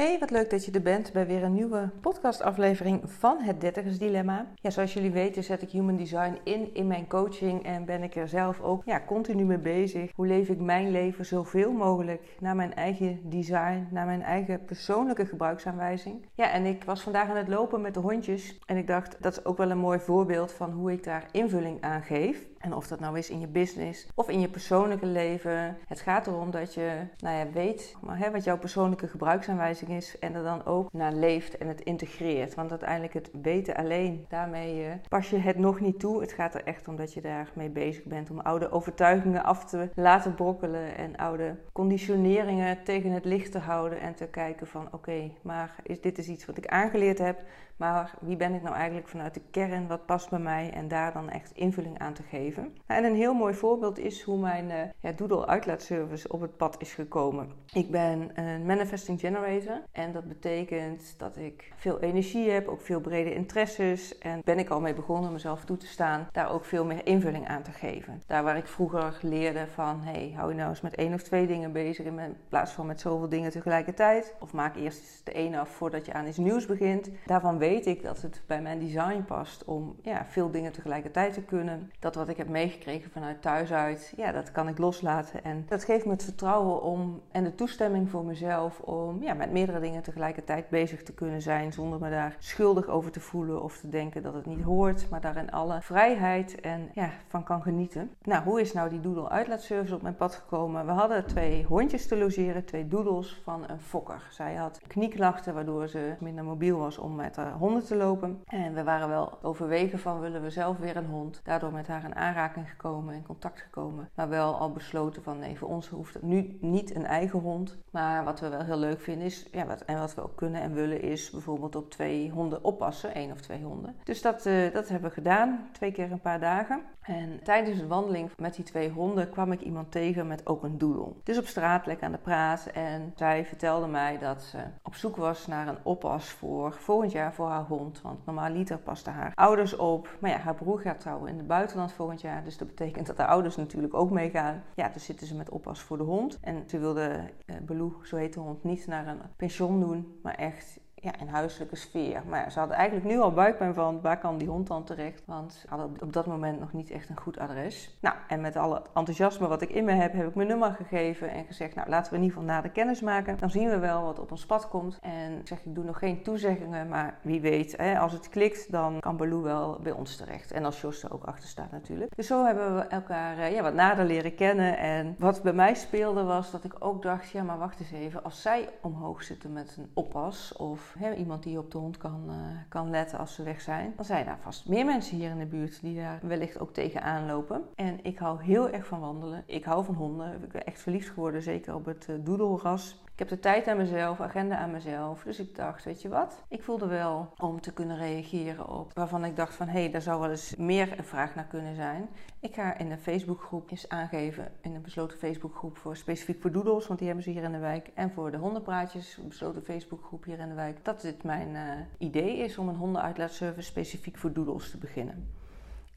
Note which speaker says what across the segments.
Speaker 1: Hey, wat leuk dat je er bent bij weer een nieuwe podcastaflevering van het Dertigers Dilemma. Ja, zoals jullie weten zet ik Human Design in in mijn coaching en ben ik er zelf ook ja, continu mee bezig. Hoe leef ik mijn leven zoveel mogelijk naar mijn eigen design, naar mijn eigen persoonlijke gebruiksaanwijzing. Ja, en ik was vandaag aan het lopen met de hondjes en ik dacht dat is ook wel een mooi voorbeeld van hoe ik daar invulling aan geef. En of dat nou is in je business of in je persoonlijke leven. Het gaat erom dat je nou ja, weet maar, hè, wat jouw persoonlijke gebruiksaanwijzing is. En er dan ook naar leeft en het integreert. Want uiteindelijk het weten alleen, daarmee uh, pas je het nog niet toe. Het gaat er echt om dat je daarmee bezig bent. Om oude overtuigingen af te laten brokkelen. En oude conditioneringen tegen het licht te houden. En te kijken van oké, maar is, dit is iets wat ik aangeleerd heb. Maar wie ben ik nou eigenlijk vanuit de kern? Wat past bij mij? En daar dan echt invulling aan te geven. En een heel mooi voorbeeld is hoe mijn uh, ja, Doodle uitlaatservice op het pad is gekomen. Ik ben een manifesting generator. En dat betekent dat ik veel energie heb, ook veel brede interesses. En ben ik al mee begonnen mezelf toe te staan, daar ook veel meer invulling aan te geven. Daar waar ik vroeger leerde van, hey, hou je nou eens met één of twee dingen bezig in plaats van met zoveel dingen tegelijkertijd. Of maak eerst de ene af voordat je aan iets nieuws begint. Daarvan weet ik dat het bij mijn design past om ja, veel dingen tegelijkertijd te kunnen. Dat wat ik heb meegekregen vanuit thuis uit, ja, dat kan ik loslaten. En dat geeft me het vertrouwen om en de toestemming voor mezelf om ja, met meerdere dingen tegelijkertijd bezig te kunnen zijn. Zonder me daar schuldig over te voelen of te denken dat het niet hoort. Maar daarin alle vrijheid en ja, van kan genieten. Nou, hoe is nou die doodle uitlaatservice op mijn pad gekomen? We hadden twee hondjes te logeren, twee doodles van een fokker. Zij had knieklachten waardoor ze minder mobiel was om met haar honden te lopen. En we waren wel overwegen van willen we zelf weer een hond. Daardoor met haar in gekomen, in contact gekomen. Maar wel al besloten van nee, voor ons hoeft nu niet een eigen hond. Maar wat we wel heel leuk vinden is, ja, wat, en wat we ook kunnen en willen is bijvoorbeeld op twee honden oppassen. één of twee honden. Dus dat, uh, dat hebben we gedaan, twee keer een paar dagen. En tijdens de wandeling met die twee honden kwam ik iemand tegen met ook een doodle. Dus op straat lekker aan de praat en zij vertelde mij dat ze op zoek was naar een oppas voor volgend jaar voor haar hond. Want normaal liter paste haar ouders op. Maar ja, haar broer gaat trouwen in het buitenland volgend jaar. Dus dat betekent dat haar ouders natuurlijk ook meegaan. Ja, dus zitten ze met oppas voor de hond. En ze wilde uh, Belou, zo heet de hond, niet naar een pension doen, maar echt ja, in huiselijke sfeer. Maar ze hadden eigenlijk nu al buikpijn van waar kan die hond dan terecht? Want ze hadden op dat moment nog niet echt een goed adres. Nou, en met alle enthousiasme wat ik in me heb, heb ik mijn nummer gegeven en gezegd, nou laten we in ieder geval nader kennis maken. Dan zien we wel wat op ons pad komt. En ik zeg, ik doe nog geen toezeggingen, maar wie weet, hè, als het klikt, dan kan Baloo wel bij ons terecht. En als Jos er ook achter staat natuurlijk. Dus zo hebben we elkaar eh, ja, wat nader leren kennen. En wat bij mij speelde was dat ik ook dacht, ja maar wacht eens even, als zij omhoog zitten met een oppas of iemand die op de hond kan, uh, kan letten als ze weg zijn, dan zijn daar vast meer mensen hier in de buurt die daar wellicht ook tegenaan lopen. En ik hou heel erg van wandelen. Ik hou van honden. Ik ben echt verliefd geworden, zeker op het uh, doedelras. Ik heb de tijd aan mezelf, agenda aan mezelf. Dus ik dacht, weet je wat? Ik voelde wel om te kunnen reageren op waarvan ik dacht van hé, hey, daar zou wel eens meer een vraag naar kunnen zijn. Ik ga in een Facebookgroep eens aangeven, in een besloten Facebookgroep voor specifiek voor doedels, want die hebben ze hier in de wijk. En voor de hondenpraatjes, een besloten Facebookgroep hier in de wijk. Dat dit mijn uh, idee is om een hondenuitlaatservice specifiek voor doedels te beginnen.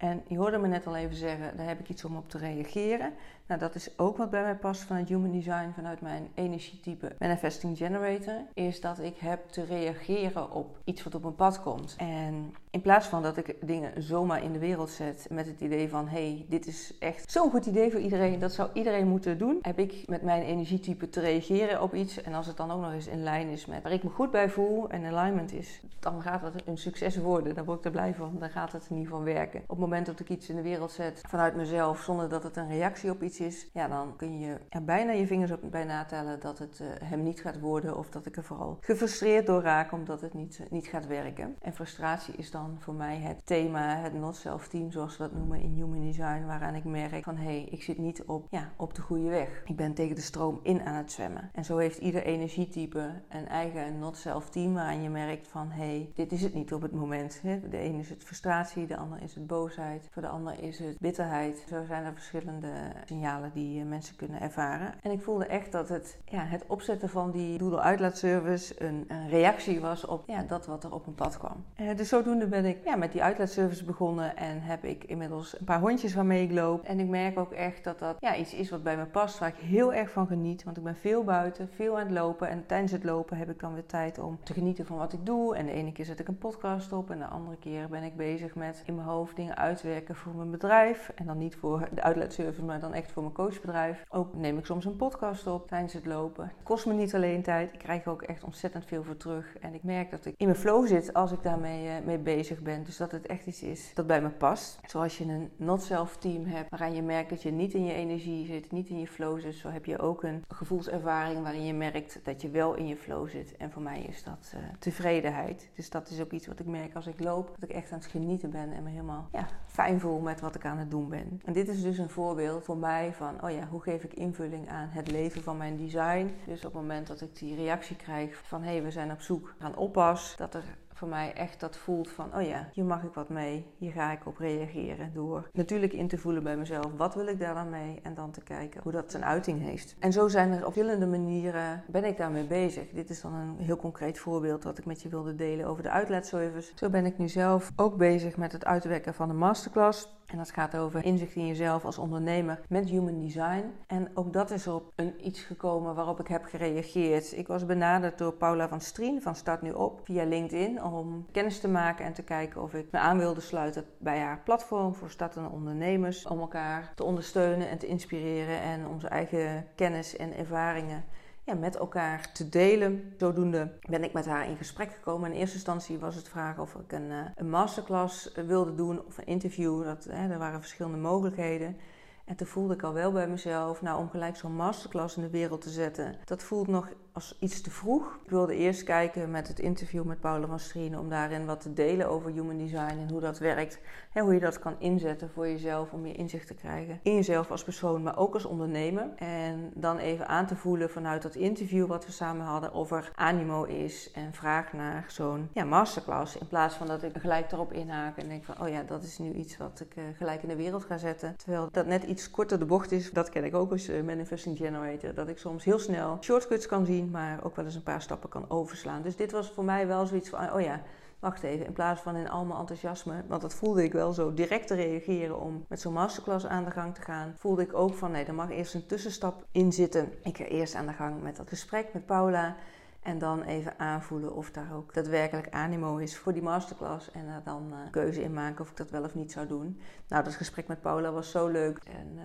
Speaker 1: En je hoorde me net al even zeggen, daar heb ik iets om op te reageren. Nou, dat is ook wat bij mij past vanuit Human Design, vanuit mijn energietype Manifesting Generator. Is dat ik heb te reageren op iets wat op mijn pad komt. En in plaats van dat ik dingen zomaar in de wereld zet met het idee van: hey, dit is echt zo'n goed idee voor iedereen, dat zou iedereen moeten doen, heb ik met mijn energietype te reageren op iets. En als het dan ook nog eens in lijn is met waar ik me goed bij voel en alignment is, dan gaat het een succes worden. Daar word ik er blij van. Dan gaat het in ieder geval werken. Op het moment dat ik iets in de wereld zet vanuit mezelf, zonder dat het een reactie op iets is, ja, dan kun je er bijna je vingers op bij natellen dat het uh, hem niet gaat worden of dat ik er vooral gefrustreerd door raak omdat het niet, uh, niet gaat werken. En frustratie is dan voor mij het thema, het not-self team zoals we dat noemen in Human Design, waaraan ik merk van hé, hey, ik zit niet op, ja, op de goede weg. Ik ben tegen de stroom in aan het zwemmen. En zo heeft ieder energietype een eigen not-self team waaraan je merkt van hé, hey, dit is het niet op het moment. De ene is het frustratie, de ander is het boosheid, voor de ander is het bitterheid. Zo zijn er verschillende signalen die eh, mensen kunnen ervaren. En ik voelde echt dat het, ja, het opzetten van die Doodle uitlaatservice een, een reactie was op ja, dat wat er op mijn pad kwam. Uh, dus zodoende ben ik ja, met die uitlaatservice begonnen en heb ik inmiddels een paar hondjes waarmee ik loop. En ik merk ook echt dat dat ja, iets is wat bij me past, waar ik heel erg van geniet. Want ik ben veel buiten, veel aan het lopen. En tijdens het lopen heb ik dan weer tijd om te genieten van wat ik doe. En de ene keer zet ik een podcast op en de andere keer ben ik bezig met in mijn hoofd dingen uitwerken voor mijn bedrijf. En dan niet voor de uitlaatservice, maar dan echt voor mijn coachbedrijf. Ook neem ik soms een podcast op tijdens het lopen. Het kost me niet alleen tijd, ik krijg er ook echt ontzettend veel voor terug. En ik merk dat ik in mijn flow zit als ik daarmee uh, mee ben. Dus dat het echt iets is dat bij me past. Zoals je een not-self team hebt, waaraan je merkt dat je niet in je energie zit, niet in je flow zit. Zo heb je ook een gevoelservaring waarin je merkt dat je wel in je flow zit. En voor mij is dat uh, tevredenheid. Dus dat is ook iets wat ik merk als ik loop. Dat ik echt aan het genieten ben en me helemaal ja, fijn voel met wat ik aan het doen ben. En dit is dus een voorbeeld voor mij van, oh ja, hoe geef ik invulling aan het leven van mijn design. Dus op het moment dat ik die reactie krijg van, hé, hey, we zijn op zoek een oppas, dat er voor mij echt dat voelt van, oh ja, hier mag ik wat mee, hier ga ik op reageren. Door natuurlijk in te voelen bij mezelf, wat wil ik daar dan mee? En dan te kijken hoe dat zijn uiting heeft. En zo zijn er op verschillende manieren, ben ik daarmee bezig. Dit is dan een heel concreet voorbeeld wat ik met je wilde delen over de uitlaatservice. Zo ben ik nu zelf ook bezig met het uitwerken van een masterclass. En dat gaat over inzicht in jezelf als ondernemer met human design. En ook dat is op een iets gekomen waarop ik heb gereageerd. Ik was benaderd door Paula van Strien van Start Nu Op via LinkedIn om kennis te maken en te kijken of ik me aan wilde sluiten bij haar platform voor startende ondernemers. Om elkaar te ondersteunen en te inspireren en onze eigen kennis en ervaringen ja, met elkaar te delen. Zodoende ben ik met haar in gesprek gekomen. In eerste instantie was het vragen of ik een, een masterclass wilde doen of een interview. Dat, hè, er waren verschillende mogelijkheden. En toen voelde ik al wel bij mezelf, nou om gelijk zo'n masterclass in de wereld te zetten, dat voelt nog als iets te vroeg. Ik wilde eerst kijken met het interview met Paula van Strien om daarin wat te delen over human design en hoe dat werkt. En hoe je dat kan inzetten voor jezelf om meer inzicht te krijgen in jezelf als persoon, maar ook als ondernemer. En dan even aan te voelen vanuit dat interview wat we samen hadden of er animo is en vraag naar zo'n ja, masterclass. In plaats van dat ik gelijk erop inhaak en denk van oh ja, dat is nu iets wat ik uh, gelijk in de wereld ga zetten. Terwijl dat net iets korter de bocht is. Dat ken ik ook als uh, manifesting generator. Dat ik soms heel snel shortcuts kan zien maar ook wel eens een paar stappen kan overslaan. Dus dit was voor mij wel zoiets van, oh ja, wacht even, in plaats van in al mijn enthousiasme, want dat voelde ik wel zo direct te reageren om met zo'n masterclass aan de gang te gaan, voelde ik ook van, nee, er mag eerst een tussenstap in zitten. Ik ga eerst aan de gang met dat gesprek met Paula. En dan even aanvoelen of daar ook daadwerkelijk animo is voor die masterclass. En daar dan uh, keuze in maken of ik dat wel of niet zou doen. Nou, dat gesprek met Paula was zo leuk. En uh,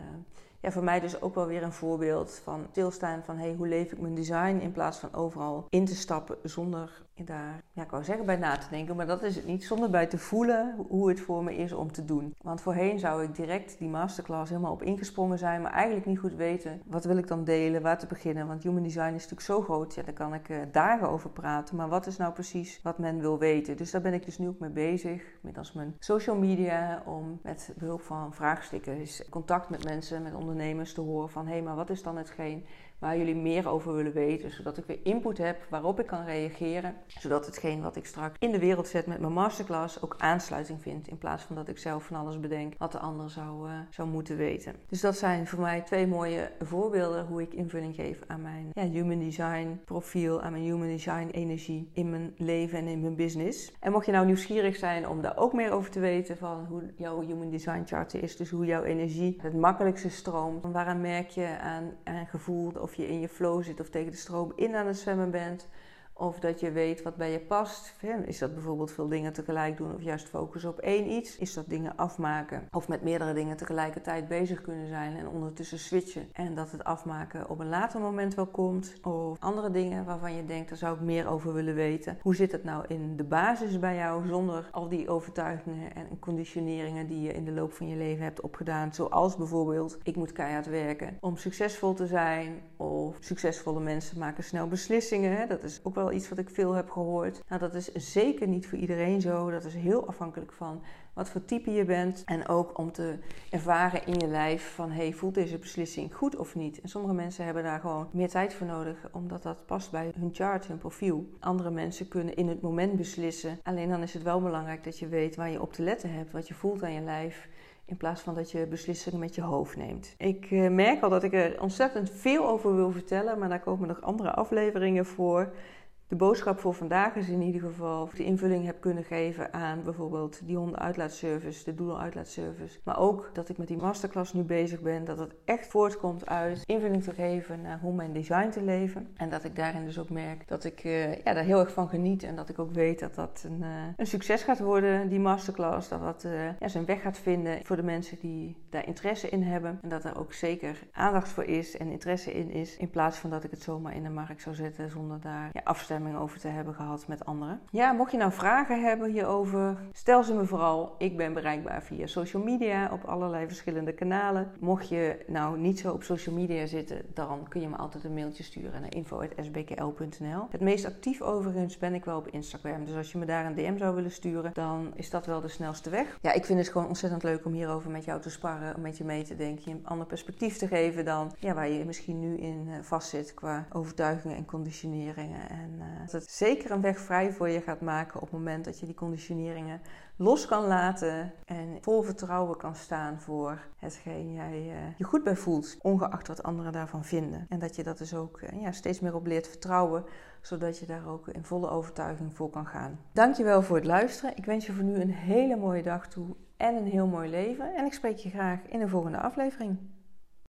Speaker 1: ja, voor mij dus ook wel weer een voorbeeld van stilstaan van hey, hoe leef ik mijn design in plaats van overal in te stappen zonder daar, ja, ik wou zeggen bij na te denken, maar dat is het niet, zonder bij te voelen hoe het voor me is om te doen. Want voorheen zou ik direct die masterclass helemaal op ingesprongen zijn, maar eigenlijk niet goed weten wat wil ik dan delen, waar te beginnen. Want human design is natuurlijk zo groot, ja, daar kan ik uh, dagen over praten, maar wat is nou precies wat men wil weten? Dus daar ben ik dus nu ook mee bezig, middels mijn social media, om met behulp van vraagstukken contact met mensen, met ondernemers te horen van hé, hey, maar wat is dan hetgeen waar jullie meer over willen weten, zodat ik weer input heb waarop ik kan reageren, zodat hetgeen wat ik straks in de wereld zet met mijn masterclass ook aansluiting vindt, in plaats van dat ik zelf van alles bedenk wat de ander zou, uh, zou moeten weten. Dus dat zijn voor mij twee mooie voorbeelden hoe ik invulling geef aan mijn ja, human design profiel, aan mijn human design energie in mijn leven en in mijn business. En mocht je nou nieuwsgierig zijn om daar ook meer over te weten van hoe jouw human design chart is, dus hoe jouw energie het makkelijkste stroomt, waaraan merk je aan, aan gevoel of je in je flow zit of tegen de stroom in aan het zwemmen bent. Of dat je weet wat bij je past. Is dat bijvoorbeeld veel dingen tegelijk doen of juist focussen op één iets? Is dat dingen afmaken? Of met meerdere dingen tegelijkertijd bezig kunnen zijn en ondertussen switchen. En dat het afmaken op een later moment wel komt. Of andere dingen waarvan je denkt, daar zou ik meer over willen weten. Hoe zit het nou in de basis bij jou zonder al die overtuigingen en conditioneringen die je in de loop van je leven hebt opgedaan? Zoals bijvoorbeeld, ik moet keihard werken om succesvol te zijn. Of succesvolle mensen maken snel beslissingen. Dat is ook wel iets wat ik veel heb gehoord. Nou, dat is zeker niet voor iedereen zo. Dat is heel afhankelijk van wat voor type je bent. En ook om te ervaren in je lijf van, hey, voelt deze beslissing goed of niet? En sommige mensen hebben daar gewoon meer tijd voor nodig, omdat dat past bij hun chart, hun profiel. Andere mensen kunnen in het moment beslissen. Alleen dan is het wel belangrijk dat je weet waar je op te letten hebt, wat je voelt aan je lijf. In plaats van dat je beslissingen met je hoofd neemt. Ik eh, merk al dat ik er ontzettend veel over wil vertellen, maar daar komen nog andere afleveringen voor. De boodschap voor vandaag is in ieder geval of de invulling heb kunnen geven aan bijvoorbeeld die hondenuitlaatservice, de doedeluitlaatservice. Maar ook dat ik met die masterclass nu bezig ben, dat het echt voortkomt uit invulling te geven naar hoe mijn design te leven. En dat ik daarin dus ook merk dat ik uh, ja, daar heel erg van geniet en dat ik ook weet dat dat een, uh, een succes gaat worden, die masterclass. Dat dat uh, ja, zijn weg gaat vinden voor de mensen die daar interesse in hebben. En dat er ook zeker aandacht voor is en interesse in is. In plaats van dat ik het zomaar in de markt zou zetten zonder daar ja, afstemming over te hebben gehad met anderen. Ja, mocht je nou vragen hebben hierover, stel ze me vooral. Ik ben bereikbaar via social media op allerlei verschillende kanalen. Mocht je nou niet zo op social media zitten, dan kun je me altijd een mailtje sturen naar info.sbkl.nl. Het meest actief overigens ben ik wel op Instagram. Dus als je me daar een DM zou willen sturen, dan is dat wel de snelste weg. Ja, ik vind het gewoon ontzettend leuk om hierover met jou te sparren, om met je mee te denken, je een ander perspectief te geven dan ja, waar je misschien nu in eh, vastzit qua overtuigingen en conditioneringen. En uh, dat het zeker een weg vrij voor je gaat maken op het moment dat je die conditioneringen los kan laten en vol vertrouwen kan staan voor hetgeen jij uh, je goed bij voelt, ongeacht wat anderen daarvan vinden. En dat je dat dus ook uh, ja, steeds meer op leert vertrouwen, zodat je daar ook in volle overtuiging voor kan gaan. Dankjewel voor het luisteren. Ik wens je voor nu een hele mooie dag toe en een heel mooi leven. En ik spreek je graag in de volgende aflevering.